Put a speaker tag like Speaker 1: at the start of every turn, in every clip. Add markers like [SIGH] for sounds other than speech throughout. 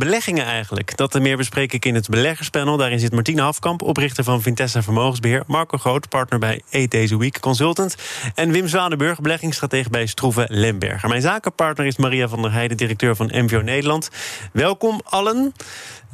Speaker 1: Beleggingen eigenlijk. Dat en meer bespreek ik in het beleggerspanel. Daarin zit Martine Hafkamp, oprichter van Vintessa Vermogensbeheer. Marco Groot, partner bij Eat Deze Week Consultant. En Wim Zwanenburg, beleggingsstratege bij Stroeve Lemberger. Mijn zakenpartner is Maria van der Heijden, directeur van MVO Nederland. Welkom allen.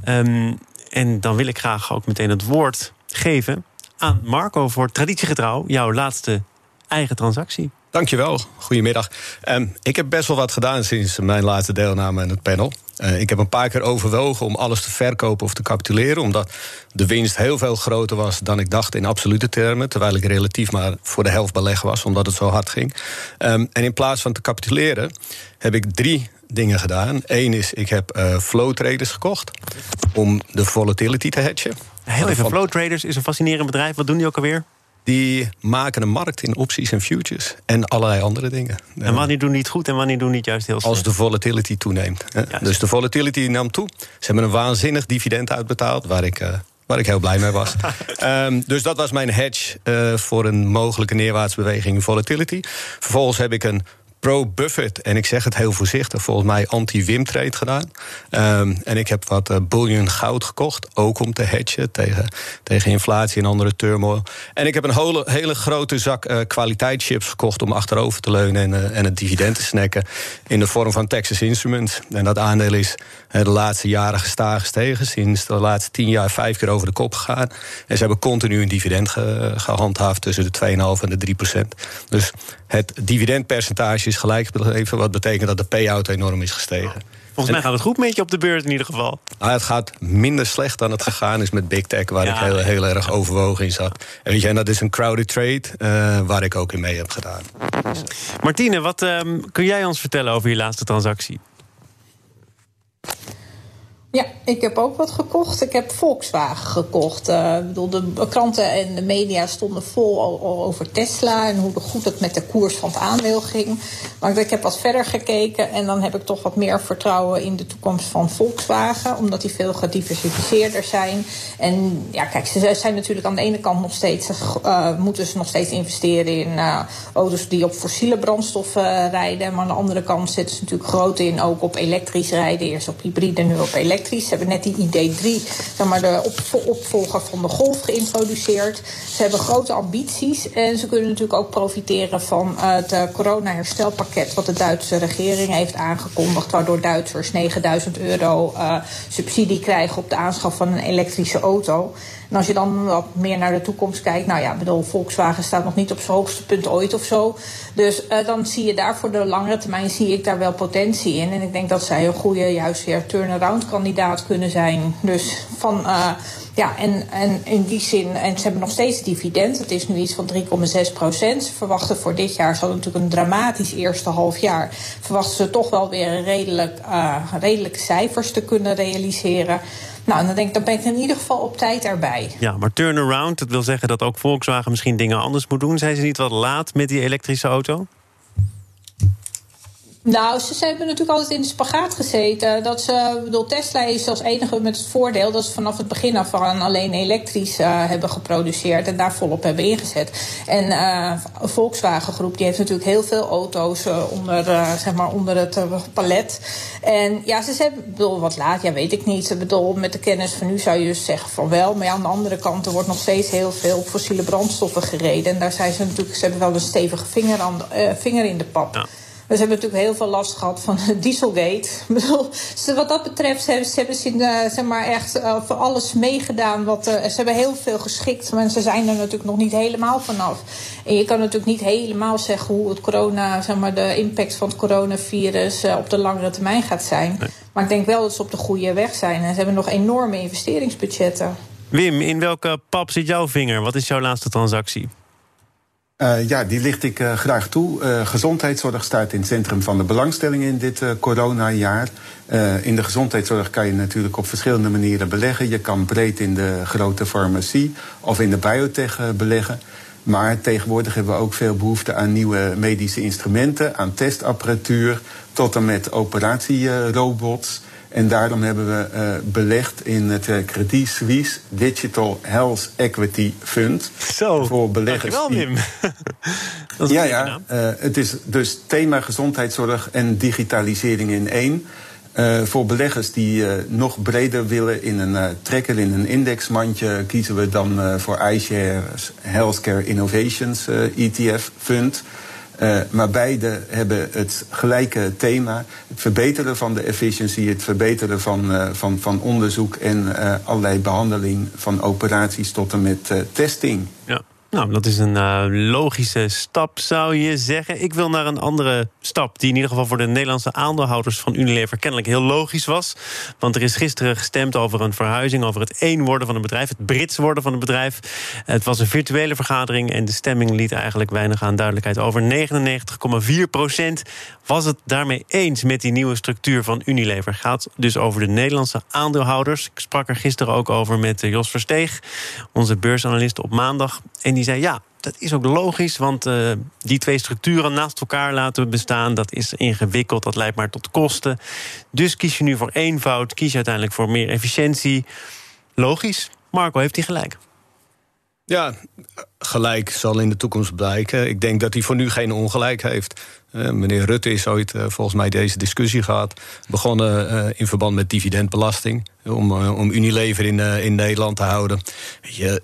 Speaker 1: Ehm, en dan wil ik graag ook meteen het woord geven aan Marco voor traditiegetrouw, jouw laatste eigen transactie.
Speaker 2: Dankjewel, goedemiddag. Um, ik heb best wel wat gedaan sinds mijn laatste deelname aan het panel. Uh, ik heb een paar keer overwogen om alles te verkopen of te capituleren, omdat de winst heel veel groter was dan ik dacht in absolute termen, terwijl ik relatief maar voor de helft beleg was, omdat het zo hard ging. Um, en in plaats van te capituleren heb ik drie dingen gedaan. Eén is, ik heb uh, flow traders gekocht om de volatility te hedgen.
Speaker 1: Heel even, Flow Traders is een fascinerend bedrijf. Wat doen die ook alweer?
Speaker 2: Die maken een markt in opties en futures en allerlei andere dingen.
Speaker 1: En wanneer doen die het goed en wanneer doen die het juist heel slecht?
Speaker 2: Als de volatility toeneemt. dus de volatility nam toe. Ze hebben een waanzinnig dividend uitbetaald, waar ik. Uh, waar ik heel blij mee was. um, [LAUGHS] dus dat was mijn hedge uh, voor een mogelijke neerwaartsbeweging in volatility. Vervolgens heb ik een pro-Buffett. En ik zeg het heel voorzichtig, volgens mij anti-Wim-trade gedaan. Um, en ik heb wat uh, bullion goud gekocht. Ook om te hedgen tegen, tegen inflatie en andere turmoil. En ik heb een hele, hele grote zak uh, kwaliteitschips gekocht om achterover te leunen en, uh, en het dividend te snacken. In de vorm van Texas Instruments. En dat aandeel is de laatste jaren gestaag gestegen. Sinds de laatste tien jaar vijf keer over de kop gegaan. En ze hebben continu een dividend ge, gehandhaafd tussen de 2,5 en de 3 procent. Dus het dividendpercentage is gelijk gebleven. Wat betekent dat de payout enorm is gestegen.
Speaker 1: Volgens mij gaat het goed met je op de beurt in ieder geval.
Speaker 2: Nou, het gaat minder slecht dan het gegaan is met Big Tech, waar ja, ik heel, heel erg overwogen in zat. En, weet je, en dat is een crowded trade, uh, waar ik ook in mee heb gedaan.
Speaker 1: Martine, wat um, kun jij ons vertellen over je laatste transactie?
Speaker 3: Ja, ik heb ook wat gekocht. Ik heb Volkswagen gekocht. Uh, de kranten en de media stonden vol over Tesla en hoe goed het met de koers van het aandeel ging. Maar ik heb wat verder gekeken en dan heb ik toch wat meer vertrouwen in de toekomst van Volkswagen, omdat die veel gediversificeerder zijn. En ja, kijk, ze zijn natuurlijk aan de ene kant nog steeds, uh, moeten ze nog steeds investeren in uh, auto's die op fossiele brandstoffen rijden. Maar aan de andere kant zitten ze natuurlijk groot in ook op elektrisch rijden. Eerst op hybride, nu op elektrisch. Ze hebben net die ID3, zeg maar de opvolger van de Golf, geïntroduceerd. Ze hebben grote ambities en ze kunnen natuurlijk ook profiteren van het uh, corona-herstelpakket wat de Duitse regering heeft aangekondigd, waardoor Duitsers 9000 euro uh, subsidie krijgen op de aanschaf van een elektrische auto. En als je dan wat meer naar de toekomst kijkt, nou ja, bedoel, Volkswagen staat nog niet op zijn hoogste punt ooit of zo. Dus uh, dan zie je daar voor de langere termijn zie ik daar wel potentie in. En ik denk dat zij een goede, juist weer turnaround kandidaat kunnen zijn. Dus van. Ja, en, en in die zin, en ze hebben nog steeds dividend. Het is nu iets van 3,6 procent. Ze verwachten voor dit jaar, zal natuurlijk een dramatisch eerste half jaar, verwachten ze toch wel weer redelijk, uh, redelijke cijfers te kunnen realiseren. Nou, dan denk ik, dan ben ik in ieder geval op tijd erbij.
Speaker 1: Ja, maar turnaround, dat wil zeggen dat ook Volkswagen misschien dingen anders moet doen. Zijn ze niet wat laat met die elektrische auto?
Speaker 3: Nou, ze, hebben natuurlijk altijd in de spagaat gezeten. Dat ze, bedoel, Tesla is als enige met het voordeel dat ze vanaf het begin af aan alleen elektrisch uh, hebben geproduceerd en daar volop hebben ingezet. En uh, Volkswagen Groep die heeft natuurlijk heel veel auto's uh, onder, zeg maar onder het palet. En ja, ze hebben, bedoel, wat laat, ja, weet ik niet. Ik bedoel, met de kennis van nu zou je dus zeggen van wel. Maar ja, aan de andere kant, er wordt nog steeds heel veel fossiele brandstoffen gereden. En daar zijn ze natuurlijk, ze hebben wel een stevige vinger, aan, vinger in de pap. Ja. We hebben natuurlijk heel veel last gehad van [LAUGHS] Dieselgate. wat dat betreft ze hebben ze, hebben ze uh, zeg maar echt uh, voor alles meegedaan. Wat, uh, ze hebben heel veel geschikt, maar ze zijn er natuurlijk nog niet helemaal vanaf. En je kan natuurlijk niet helemaal zeggen hoe het corona, zeg maar, de impact van het coronavirus op de langere termijn gaat zijn. Nee. Maar ik denk wel dat ze op de goede weg zijn. En ze hebben nog enorme investeringsbudgetten.
Speaker 1: Wim, in welke pap zit jouw vinger? Wat is jouw laatste transactie?
Speaker 4: Uh, ja, die licht ik uh, graag toe. Uh, gezondheidszorg staat in het centrum van de belangstelling in dit coronajaar. in de gezondheidszorg kan je natuurlijk op verschillende manieren beleggen. Je kan breed in de grote farmacie of in de biotech beleggen. Maar tegenwoordig hebben we ook veel behoefte aan nieuwe medische instrumenten, aan testapparatuur, tot en met operatierobots. En daarom hebben we uh, belegd in het uh, Credit Suisse Digital Health Equity Fund.
Speaker 1: Zo,
Speaker 4: voor beleggers.
Speaker 1: Dankjewel, Wim. [LAUGHS]
Speaker 4: dat is ja, ja. Uh, het is dus thema gezondheidszorg en digitalisering in één. Voor beleggers die nog breder willen in een trekker, in een indexmandje, kiezen we dan voor iShares Healthcare Innovations ETF Fund. Uh, maar beide hebben het gelijke thema. Het verbeteren van de efficiëntie, het verbeteren van, uh, van, van onderzoek en uh, allerlei behandeling van operaties tot en met testing.
Speaker 1: Ja. Nou, dat is een uh, logische stap, zou je zeggen. Ik wil naar een andere stap, die in ieder geval voor de Nederlandse aandeelhouders van Unilever kennelijk heel logisch was. Want er is gisteren gestemd over een verhuizing, over het één worden van het bedrijf, het Brits worden van het bedrijf. Het was een virtuele vergadering en de stemming liet eigenlijk weinig aan duidelijkheid over. 99,4 procent was het daarmee eens met die nieuwe structuur van Unilever. Gaat dus over de Nederlandse aandeelhouders. Ik sprak er gisteren ook over met eh, Jos Versteeg, onze beursanalist op maandag. En die zei ja. Dat is ook logisch, want uh, die twee structuren naast elkaar laten bestaan, dat is ingewikkeld, dat leidt maar tot kosten. Dus kies je nu voor eenvoud, kies je uiteindelijk voor meer efficiëntie. Logisch. Marco, heeft hij gelijk?
Speaker 2: Ja, gelijk zal in de toekomst blijken. Ik denk dat hij voor nu geen ongelijk heeft. Uh, meneer Rutte is ooit uh, volgens mij deze discussie gehad. Begonnen in verband met dividendbelasting. Om, om Unilever in, in Nederland te houden. Je,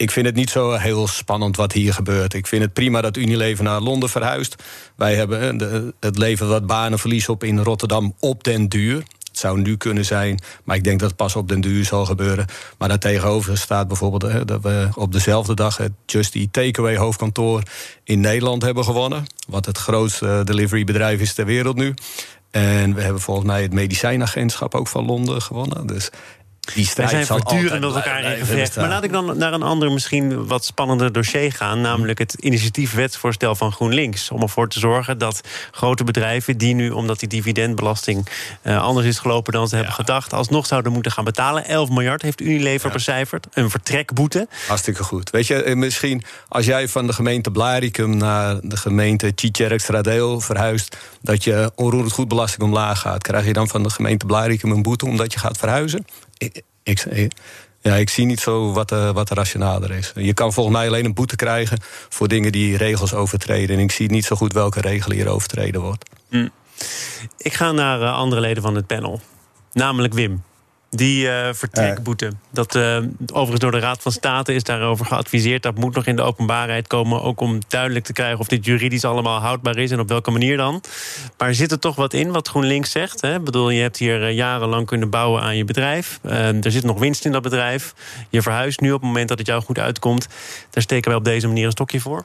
Speaker 2: ik vind het niet zo heel spannend wat hier gebeurt. Ik vind het prima dat Unilever naar Londen verhuist. Wij hebben de, het leven wat banenverlies op in Rotterdam op den duur. Het zou nu kunnen zijn, maar ik denk dat het pas op den duur zal gebeuren. Maar daartegenover staat bijvoorbeeld dat we op dezelfde dag het Just Eat Takeaway hoofdkantoor in Nederland hebben gewonnen. Wat het grootste deliverybedrijf is ter wereld nu. En we hebben volgens mij het medicijnagentschap ook van Londen gewonnen. Dus die strijd
Speaker 1: zijn voortdurend met elkaar in gevecht. Maar laat ik dan naar een ander, misschien wat spannender dossier gaan. Namelijk het initiatiefwetsvoorstel van GroenLinks. Om ervoor te zorgen dat grote bedrijven die nu, omdat die dividendbelasting uh, anders is gelopen dan ze hebben gedacht, alsnog zouden moeten gaan betalen. 11 miljard heeft Unilever ja. becijferd. Een vertrekboete.
Speaker 2: Hartstikke goed. Weet je, eh, misschien als jij van de gemeente Blaricum naar de gemeente Tjitjerk-Stradeel verhuist, dat je onroerend goedbelasting omlaag gaat, krijg je dan van de gemeente Blaricum een boete omdat je gaat verhuizen? Ik, ik, ja, ik zie niet zo wat, uh, wat rationaler is. Je kan volgens mij alleen een boete krijgen voor dingen die regels overtreden. En ik zie niet zo goed welke regel hier overtreden wordt. Mm.
Speaker 1: Ik ga naar uh, andere leden van het panel. Namelijk Wim. Die uh, vertrekboete. Dat uh, overigens door de Raad van State is daarover geadviseerd. Dat moet nog in de openbaarheid komen. Ook om duidelijk te krijgen of dit juridisch allemaal houdbaar is en op welke manier dan. Maar zit er toch wat in wat GroenLinks zegt? Hè? Ik bedoel, je hebt hier uh, jarenlang kunnen bouwen aan je bedrijf. er zit nog winst in dat bedrijf. Je verhuist nu op het moment dat het jou goed uitkomt. Daar steken wij op deze manier een stokje voor.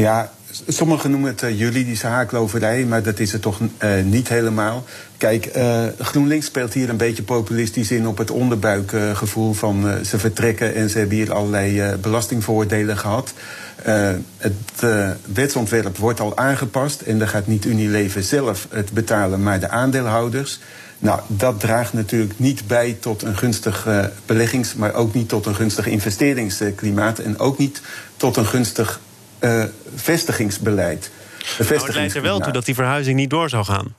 Speaker 4: Ja, sommigen noemen het uh, juridische haakloverij, maar dat is het toch uh, niet helemaal. Kijk, uh, GroenLinks speelt hier een beetje populistisch in op het onderbuikgevoel van ze vertrekken en ze hebben hier allerlei belastingvoordelen gehad. het wetsontwerp wordt al aangepast en dan gaat niet Unilever zelf het betalen, maar de aandeelhouders. Nou, dat draagt natuurlijk niet bij tot een gunstig beleggings, maar ook niet tot een gunstig investeringsklimaat en ook niet tot een gunstig uh, vestigingsbeleid.
Speaker 1: Maar het leidt er wel toe dat die verhuizing niet door zou gaan.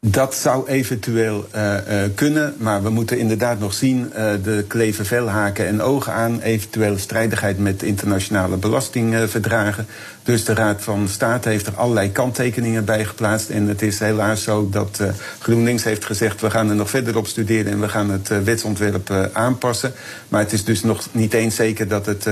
Speaker 4: Dat zou eventueel uh, uh, kunnen, maar we moeten inderdaad nog zien. Uh, de kleven veel haken en ogen aan. Eventuele strijdigheid met internationale belastingverdragen. Dus de Raad van State heeft er allerlei kanttekeningen bij geplaatst. En het is helaas zo dat GroenLinks heeft gezegd: we gaan er nog verder op studeren en we gaan het wetsontwerp aanpassen. Maar het is dus nog niet eens zeker dat het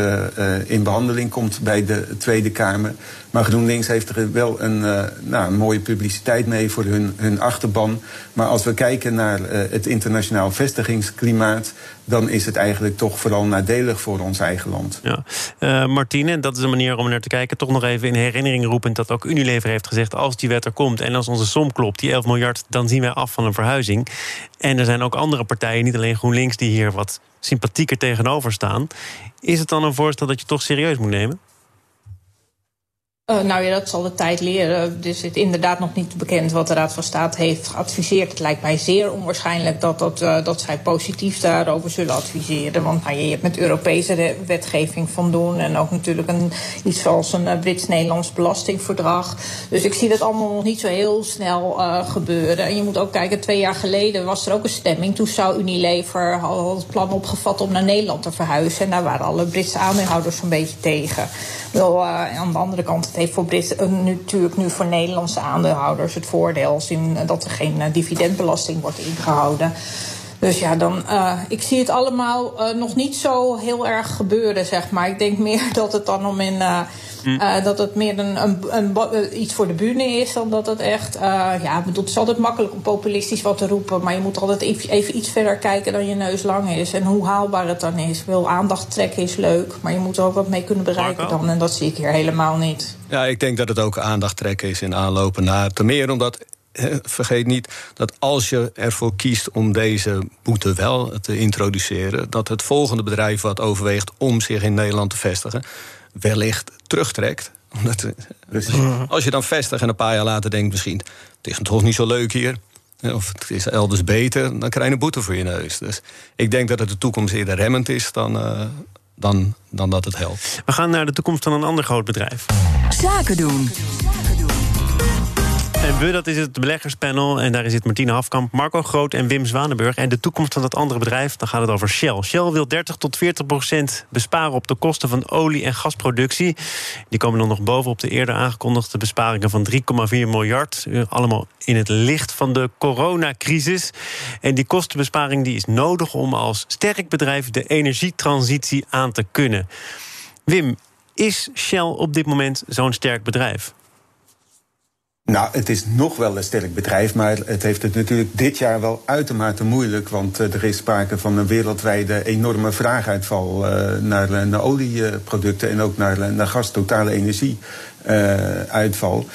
Speaker 4: in behandeling komt bij de Tweede Kamer. Maar GroenLinks heeft er wel een, nou, een mooie publiciteit mee voor hun, hun achterban. Maar als we kijken naar het internationaal vestigingsklimaat, dan is het eigenlijk toch vooral nadelig voor ons eigen land.
Speaker 1: Ja. Uh, Martine, dat is een manier om naar te kijken. Toch nog even in herinnering roepend dat ook Unilever heeft gezegd: als die wet er komt en als onze som klopt, die 11 miljard, dan zien wij af van een verhuizing. En er zijn ook andere partijen, niet alleen GroenLinks, die hier wat sympathieker tegenover staan. Is het dan een voorstel dat je toch serieus moet nemen?
Speaker 3: Uh, nou ja, dat zal de tijd leren. Dus het is inderdaad nog niet bekend wat de Raad van State heeft geadviseerd. Het lijkt mij zeer onwaarschijnlijk dat, dat, uh, dat zij positief daarover zullen adviseren. Want nou, je hebt met Europese wetgeving van doen. En ook natuurlijk een, iets zoals een uh, Brits-Nederlands belastingverdrag. Dus ik zie dat allemaal nog niet zo heel snel gebeuren. En je moet ook kijken, twee jaar geleden was er ook een stemming. Toen zou Unilever al het plan opgevat om naar Nederland te verhuizen. En daar waren alle Britse aandeelhouders een beetje tegen. Wel, aan de andere kant heeft voor uh, natuurlijk nu voor Nederlandse aandeelhouders het voordeel zien dat er geen uh, dividendbelasting wordt ingehouden. Dus ja, dan, uh, ik zie het allemaal nog niet zo heel erg gebeuren, zeg maar. Ik denk meer [LAUGHS] dat het dan om in. Mm. dat het meer een, een, een, iets voor de bühne is dan dat het echt. ja, bedoel, het is altijd makkelijk om populistisch wat te roepen. Maar je moet altijd even, even, iets verder kijken dan je neus lang is. En hoe haalbaar het dan is. Wil aandacht trekken is leuk. Maar je moet er ook wat mee kunnen bereiken dan. En dat zie ik hier helemaal niet.
Speaker 2: Ja, ik denk dat het ook aandacht trekken is in aanlopen naar. Ten meer omdat vergeet niet dat als je ervoor kiest om deze boete wel te introduceren, dat het volgende bedrijf wat overweegt om zich in Nederland te vestigen, wellicht terugtrekt. Omdat, als je dan vestigt en een paar jaar later denkt misschien, het is toch niet zo leuk hier. Of het is elders beter, dan krijg je een boete voor je neus. Dus ik denk dat het de toekomst eerder remmend is dan, uh, dan, dan dat het helpt.
Speaker 1: We gaan naar de toekomst van een ander groot bedrijf.
Speaker 5: Zaken doen.
Speaker 1: En we, dat is het beleggerspanel. En daar zit Martine Hafkamp, Marco Groot en Wim Zwanenburg. En de toekomst van dat andere bedrijf, dan gaat het over Shell. Shell wil 30 tot 40 procent besparen op de kosten van olie- en gasproductie. Die komen dan nog bovenop de eerder aangekondigde besparingen van 3,4 miljard. Eh, allemaal in het licht van de coronacrisis. En die kostenbesparing die is nodig om als sterk bedrijf de energietransitie aan te kunnen. Wim, is Shell op dit moment zo'n sterk bedrijf?
Speaker 4: Nou, het is nog wel een sterk bedrijf, maar het heeft het natuurlijk dit jaar wel uitermate moeilijk. Want uh, er is sprake van een wereldwijde enorme vraaguitval uh, naar, naar olieproducten en ook naar, naar gas, totale energie. uitval,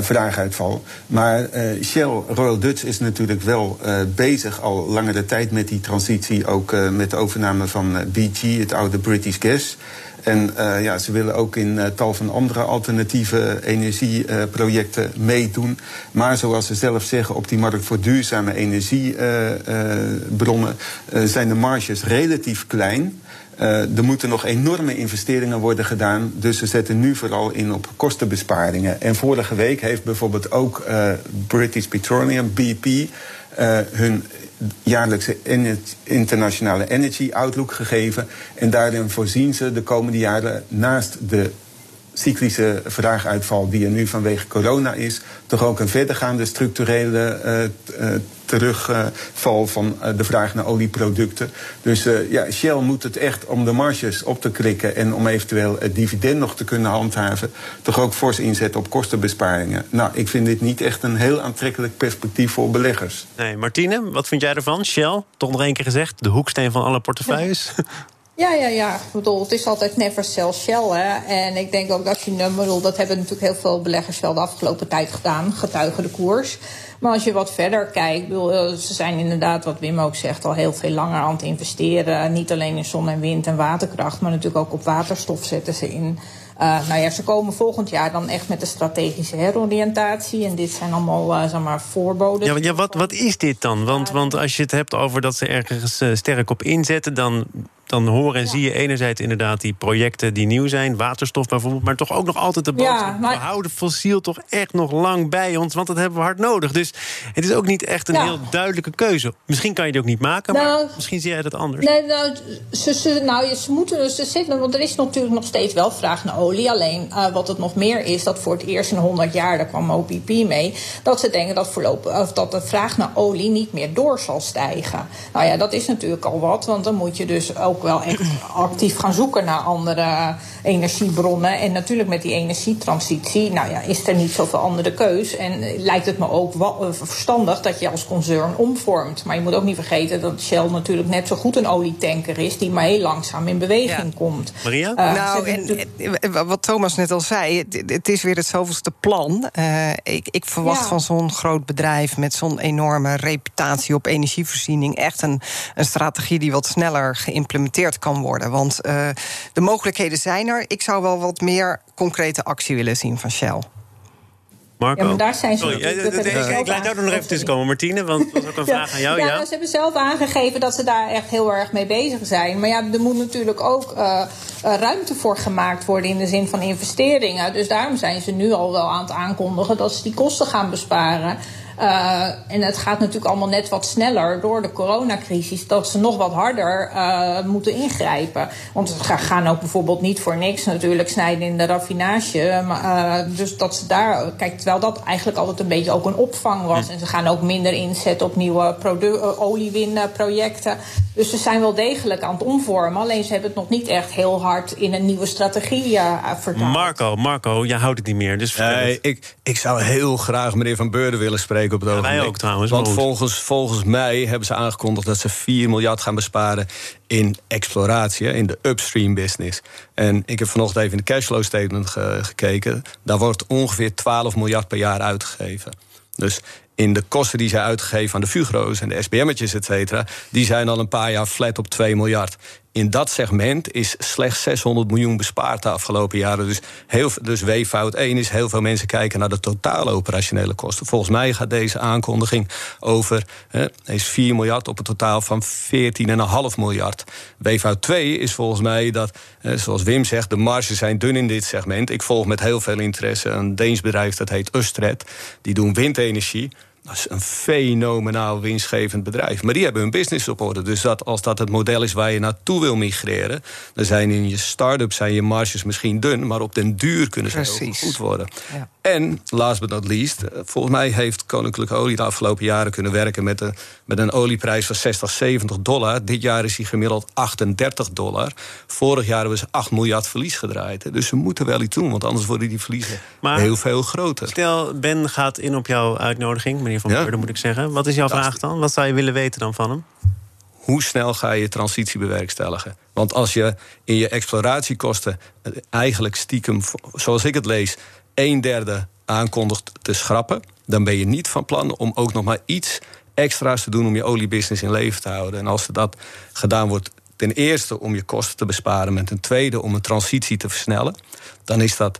Speaker 4: vraaguitval. Maar Shell Royal Dutch is natuurlijk wel bezig al langere tijd met die transitie. Ook met de overname van BG, het oude British Gas. En uh, ja, ze willen ook in uh, tal van andere alternatieve energieprojecten uh, meedoen. Maar zoals ze zelf zeggen, op die markt voor duurzame energiebronnen zijn de marges relatief klein. er moeten nog enorme investeringen worden gedaan. Dus ze zetten nu vooral in op kostenbesparingen. En vorige week heeft bijvoorbeeld ook British Petroleum, BP, hun jaarlijkse internationale energy outlook gegeven. En daarin voorzien ze de komende jaren naast de cyclische vraaguitval die er nu vanwege corona is, toch ook een verdergaande structurele uh, uh, terugval van uh, de vraag naar olieproducten. Dus ja, Shell moet het echt om de marges op te krikken en om eventueel het dividend nog te kunnen handhaven, toch ook fors inzetten op kostenbesparingen. Nou, ik vind dit niet echt een heel aantrekkelijk perspectief voor beleggers.
Speaker 1: Nee, Martine, wat vind jij ervan? Shell, toch nog één keer gezegd, de hoeksteen van alle portefeuilles. Ja.
Speaker 3: Ja, ja, ja. Ik bedoel, het is altijd never sell Shell. Hè. En ik denk ook dat je nummer, dat hebben natuurlijk heel veel beleggers wel de afgelopen tijd gedaan, getuigen de koers. Maar als je wat verder kijkt, bedoel, eh, ze zijn inderdaad, wat Wim ook zegt, al heel veel langer aan het investeren. Niet alleen in zon en wind en waterkracht, maar natuurlijk ook op waterstof zetten ze in. Uh, nou ja, ze komen volgend jaar dan echt met de strategische heroriëntatie. En dit zijn allemaal, uh, zeg maar, voorboden.
Speaker 1: Ja, ja wat, wat is dit dan? Want, want als je het hebt over dat ze ergens uh, sterk op inzetten... dan dan horen en zie je enerzijds inderdaad die projecten die nieuw zijn, waterstof bijvoorbeeld, maar toch ook nog altijd de boodschap. Ja, maar... We houden fossiel toch echt nog lang bij ons, want dat hebben we hard nodig. Dus het is ook niet echt een heel duidelijke keuze. Misschien kan je die ook niet maken, maar nou, misschien zie jij dat anders.
Speaker 3: Nee, nou, ze, ze, nou, ze moeten ze zitten, want er is natuurlijk nog steeds wel vraag naar olie. Alleen uh, wat het nog meer is, dat voor het eerst in 100 jaar, daar kwam OPP mee, dat ze denken dat, voorlopig, of dat de vraag naar olie niet meer door zal stijgen. Nou ja, dat is natuurlijk al wat, want dan moet je dus ook wel echt actief gaan zoeken naar andere energiebronnen. En natuurlijk met die energietransitie, nou ja, is er niet zoveel andere keus. En lijkt het me ook wel eh, verstandig dat je als concern omvormt. Maar je moet ook niet vergeten dat Shell natuurlijk net zo goed een olietanker is, die maar heel langzaam in beweging komt.
Speaker 1: Maria?
Speaker 6: Uh, nou, en, wat Thomas net al zei, het, het is weer het zoveelste plan. Uh, ik, ik, verwacht ja. van zo'n groot bedrijf met zo'n enorme reputatie op energievoorziening echt een, een strategie die wat sneller geïmplementeerd geïmplementeerd kan worden. Want de mogelijkheden zijn er. Ik zou wel wat meer concrete actie willen zien van Shell.
Speaker 1: Marco?
Speaker 3: Ja, maar daar zijn ze.
Speaker 1: Sorry, ik laat jou er nog even tussen komen, Martine, want dat was ook een [LAUGHS] vraag aan jou.
Speaker 3: Ja,
Speaker 1: ja,
Speaker 3: nou, ze hebben zelf aangegeven dat ze daar echt heel erg mee bezig zijn. Maar ja, er moet natuurlijk ook uh, ruimte voor gemaakt worden in de zin van investeringen. Dus daarom zijn ze nu al wel aan het aankondigen dat ze die kosten gaan besparen. Uh, en het gaat natuurlijk allemaal net wat sneller door de coronacrisis, dat ze nog wat harder uh, moeten ingrijpen. Want ze gaan ook bijvoorbeeld niet voor niks natuurlijk snijden in de raffinage. Maar, uh, dus dat ze daar, kijk, terwijl dat eigenlijk altijd een beetje ook een opvang was. En ze gaan ook minder inzetten op nieuwe oliewinprojecten. Dus ze zijn wel degelijk aan het omvormen. Alleen ze hebben het nog niet echt heel hard in een nieuwe strategie vertaald.
Speaker 1: Marco, Marco, jij houdt het niet meer. Dus
Speaker 2: ik, ik zou heel graag meneer Van Beurden willen spreken op het
Speaker 1: Wij ook trouwens.
Speaker 2: Want volgens, volgens mij hebben ze aangekondigd dat ze 4 miljard gaan besparen in exploratie, in de upstream business. En ik heb vanochtend even in de cashflow statement gekeken. Daar wordt ongeveer 12 miljard per jaar uitgegeven. Dus in de kosten die zij uitgeven aan de Fugro's en de SBM'tjes, et cetera, die zijn al een paar jaar flat op 2 miljard. In dat segment is slechts 600 miljoen bespaard de afgelopen jaren. Dus, heel, dus W-fout 1 is heel veel mensen kijken naar de totale operationele kosten. Volgens mij gaat deze aankondiging over hè, is 4 miljard op een totaal van 14,5 miljard. W-fout 2 is volgens mij dat, zoals Wim zegt, de marges zijn dun in dit segment. Ik volg met heel veel interesse een Deens bedrijf dat heet Ustred. Die doen windenergie. Dat is een fenomenaal winstgevend bedrijf. Maar die hebben hun business op orde. Dus dat, als dat het model is waar je naartoe wil migreren... dan zijn in je start-up zijn je marges misschien dun... maar op den duur kunnen ze heel goed worden. Ja. En, last but not least, eh, volgens mij heeft Koninklijke Olie... de afgelopen jaren kunnen werken met een, met een olieprijs van 60, 70 dollar. Dit jaar is hij gemiddeld 38 dollar. Vorig jaar hebben ze 8 miljard verlies gedraaid. Dus ze moeten wel iets doen, want anders worden die verliezen heel veel groter.
Speaker 1: Stel, Ben gaat in op jouw uitnodiging meneer Van Beurden, moet ik zeggen. Wat is jouw vraag dan? Wat zou je willen weten dan van hem?
Speaker 2: Hoe snel ga je transitie bewerkstelligen? Want als je in je exploratiekosten eh, eigenlijk stiekem, zoals ik het lees, een derde aankondigt te schrappen, dan ben je niet van plan om ook nog maar iets extra's te doen om je oliebusiness in leven te houden. En als dat gedaan wordt, ten eerste om je kosten te besparen, en ten tweede om een transitie te versnellen, dan is dat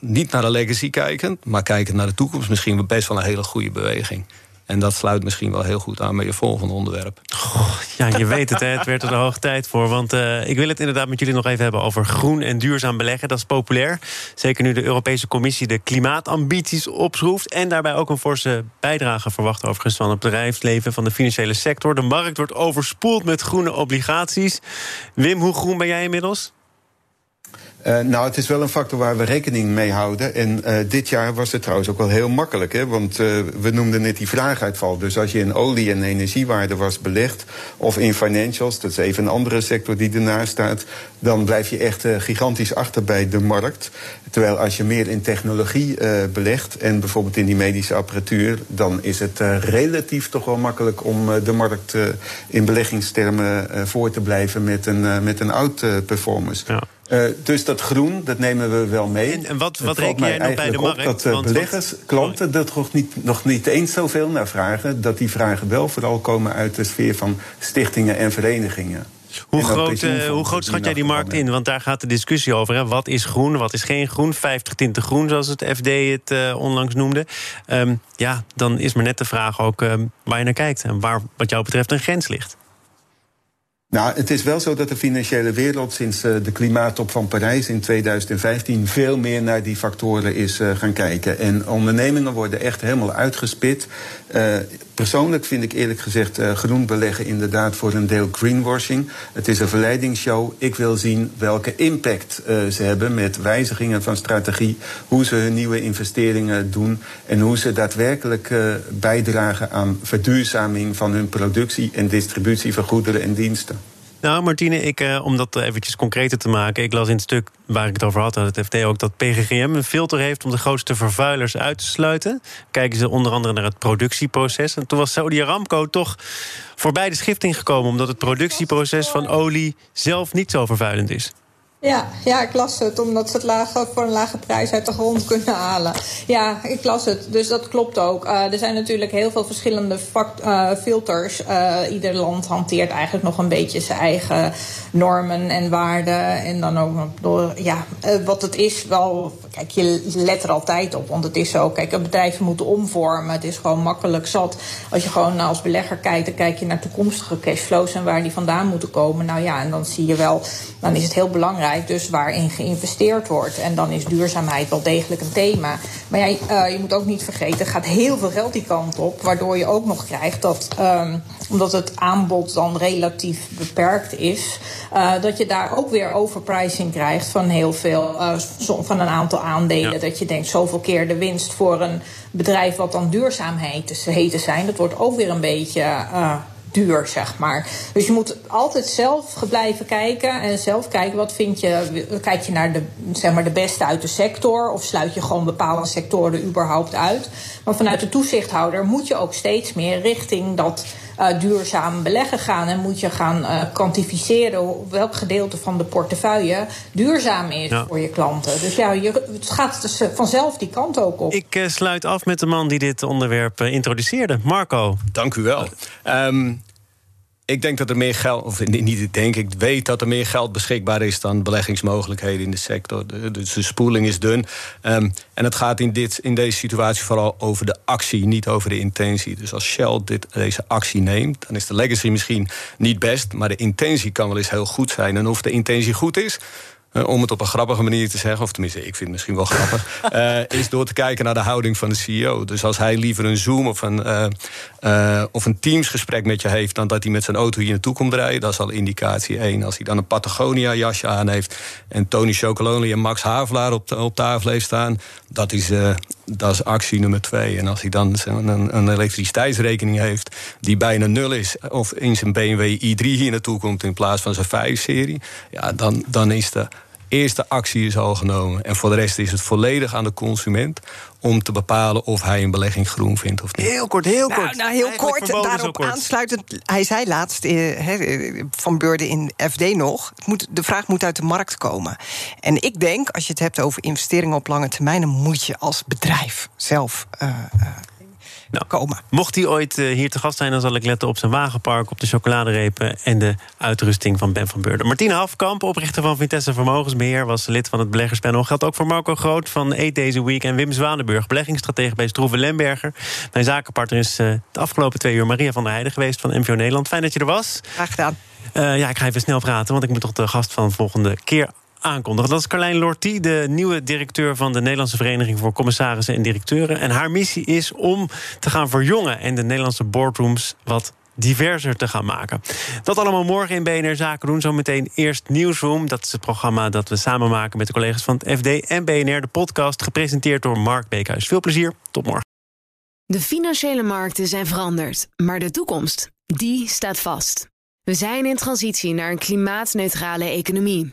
Speaker 2: niet naar de legacy kijkend, maar kijkend naar de toekomst misschien best wel een hele goede beweging. En dat sluit misschien wel heel goed aan bij je volgende onderwerp.
Speaker 1: ja, je weet het, hè, het werd er de hoog tijd voor. Want uh, ik wil het inderdaad met jullie nog even hebben over groen en duurzaam beleggen. Dat is populair. Zeker nu de Europese Commissie de klimaatambities opschroeft. En daarbij ook een forse bijdrage verwacht overigens van het bedrijfsleven, van de financiële sector. De markt wordt overspoeld met groene obligaties. Wim, hoe groen ben jij inmiddels?
Speaker 4: Uh, nou, het is wel een factor waar we rekening mee houden. En uh, dit jaar was het trouwens ook wel heel makkelijk. Hè? Want uh, we noemden net die vraaguitval. Dus als je in olie- en energiewaarde was belegd... of in financials, dat is even een andere sector die ernaast staat... dan blijf je echt gigantisch achter bij de markt. Terwijl als je meer in technologie belegt... en bijvoorbeeld in die medische apparatuur... dan is het relatief toch wel makkelijk om de markt in beleggingstermen voor te blijven... met een, met een oud-performance. Ja. Uh, dus dat groen, dat nemen we wel mee.
Speaker 1: En, en wat, wat reken jij nog bij de markt?
Speaker 4: dat uh, beleggers, klanten, dat nog niet, nog niet eens zoveel naar vragen. Dat die vragen wel vooral komen uit de sfeer van stichtingen en verenigingen.
Speaker 1: Hoe groot, uh, hoe groot schat jij die markt in? Want daar gaat de discussie over. Hè? Wat is groen, wat is geen groen? 50 tinten groen, zoals het FD het onlangs noemde. Um, ja, dan is maar net de vraag ook waar je naar kijkt. En waar wat jou betreft een grens ligt.
Speaker 4: Nou, het is wel zo dat de financiële wereld sinds uh, de klimaattop van Parijs in 2015 veel meer naar die factoren is uh, gaan kijken. En ondernemingen worden echt helemaal uitgespit. Uh, persoonlijk vind ik eerlijk gezegd groen beleggen inderdaad voor een deel greenwashing. Het is een verleidingsshow. Ik wil zien welke impact ze hebben met wijzigingen van strategie, hoe ze hun nieuwe investeringen doen en hoe ze daadwerkelijk bijdragen aan verduurzaming van hun productie en distributie van goederen en diensten.
Speaker 1: Nou, Martine, ik, uh, om dat eventjes concreter te maken. Ik las in het stuk waar ik het over had, het FD ook, dat PGGM een filter heeft om de grootste vervuilers uit te sluiten. Kijken ze onder andere naar het productieproces. En toen was Saudi Aramco toch voorbij de schifting gekomen, omdat het productieproces van olie zelf niet zo vervuilend is.
Speaker 3: Ja, ja, ik las het, omdat ze het lage, voor een lage prijs uit de grond kunnen halen. Ja, ik las het, dus dat klopt ook. Uh, er zijn natuurlijk heel veel verschillende uh, filters. Uh, ieder land hanteert eigenlijk nog een beetje zijn eigen normen en waarden. En dan ook door, ja, wat het is wel... Kijk, je let er altijd op, want het is zo. Kijk, bedrijven moeten omvormen. Het is gewoon makkelijk zat. Als je gewoon als belegger kijkt, dan kijk je naar toekomstige cashflows... en waar die vandaan moeten komen. Nou ja, en dan zie je wel, dan is het heel belangrijk dus waarin geïnvesteerd wordt. En dan is duurzaamheid wel degelijk een thema. Maar ja, uh, je moet ook niet vergeten, er gaat heel veel geld die kant op. Waardoor je ook nog krijgt dat, um, omdat het aanbod dan relatief beperkt is, uh, dat je daar ook weer overpricing krijgt van heel veel, uh, van een aantal aandelen. Ja. Dat je denkt, zoveel keer de winst voor een bedrijf wat dan duurzaamheid heet zijn. Dat wordt ook weer een beetje duur, zeg maar. Dus je moet altijd zelf blijven kijken en zelf kijken wat vind je. Kijk je naar de, zeg maar, de beste uit de sector of sluit je gewoon bepaalde sectoren überhaupt uit. Maar vanuit de toezichthouder moet je ook steeds meer richting dat uh, duurzaam beleggen gaan. En moet je gaan uh, kwantificeren welk gedeelte van de portefeuille duurzaam is ja. voor je klanten. Dus ja, je, het gaat dus vanzelf die kant ook op.
Speaker 1: Ik uh, sluit af met de man die dit onderwerp introduceerde, Marco.
Speaker 2: Dank u wel. Um, ik denk dat er meer geld, of niet denk, ik weet dat er meer geld beschikbaar is dan beleggingsmogelijkheden in de sector. Dus de spoeling is dun. Um, en het gaat in, dit, in deze situatie vooral over de actie, niet over de intentie. Dus als Shell dit, deze actie neemt, dan is de legacy misschien niet best, maar de intentie kan wel eens heel goed zijn. En of de intentie goed is, uh, om het op een grappige manier te zeggen, of tenminste, ik vind het misschien wel grappig, uh, [LAUGHS] is door te kijken naar de houding van de CEO. Dus als hij liever een Zoom of een, uh, of een Teams-gesprek met je heeft, dan dat hij met zijn auto hier naartoe komt rijden, dat is al indicatie één. Als hij dan een Patagonia-jasje aan heeft en Tony Chocolonely en Max Havelaar op, op tafel heeft staan, dat is, dat is actie nummer twee. En als hij dan een, een elektriciteitsrekening heeft die bijna nul is, of in zijn BMW i3 hier naartoe komt in plaats van zijn 5-serie, ja, dan, dan is de eerste actie is al genomen. En voor de rest is het volledig aan de consument om te bepalen of hij een belegging groen vindt of niet.
Speaker 1: Heel kort, heel
Speaker 6: nou,
Speaker 1: kort.
Speaker 6: Nou, heel kort. Daarop kort. aansluitend. Hij zei laatst eh, van Beurden in FD nog: moet, de vraag moet uit de markt komen. En ik denk, als je het hebt over investeringen op lange termijn, dan moet je als bedrijf zelf. Uh, nou, komen.
Speaker 1: Mocht hij ooit uh, hier te gast zijn, dan zal ik letten op zijn wagenpark, op de chocoladerepen en de uitrusting van Ben van Beurden. Martine Hafkamp, oprichter van Vitesse Vermogensbeheer, was lid van het beleggerspanel. Geldt ook voor Marco Groot van Eat Deze Week en Wim Zwanenburg, beleggingsstratege bij Stroeven Lemberger. Mijn zakenpartner is uh, de afgelopen twee uur Maria van der Heijden geweest van MVO Nederland. Fijn dat je er was.
Speaker 6: Graag gedaan.
Speaker 1: Uh, ja, ik ga even snel praten, want ik moet toch de gast van de volgende keer aankondigen. Dat is Carlijn Lortie, de nieuwe directeur van de Nederlandse Vereniging voor Commissarissen en Directeuren. En haar missie is om te gaan verjongen en de Nederlandse boardrooms wat diverser te gaan maken. Dat allemaal morgen in BNR Zaken doen. Zometeen eerst Nieuwsroom. Dat is het programma dat we samen maken met de collega's van het FD en BNR. De podcast gepresenteerd door Mark Beekhuis. Veel plezier. Tot morgen.
Speaker 7: De financiële markten zijn veranderd. Maar de toekomst, die staat vast. We zijn in transitie naar een klimaatneutrale economie.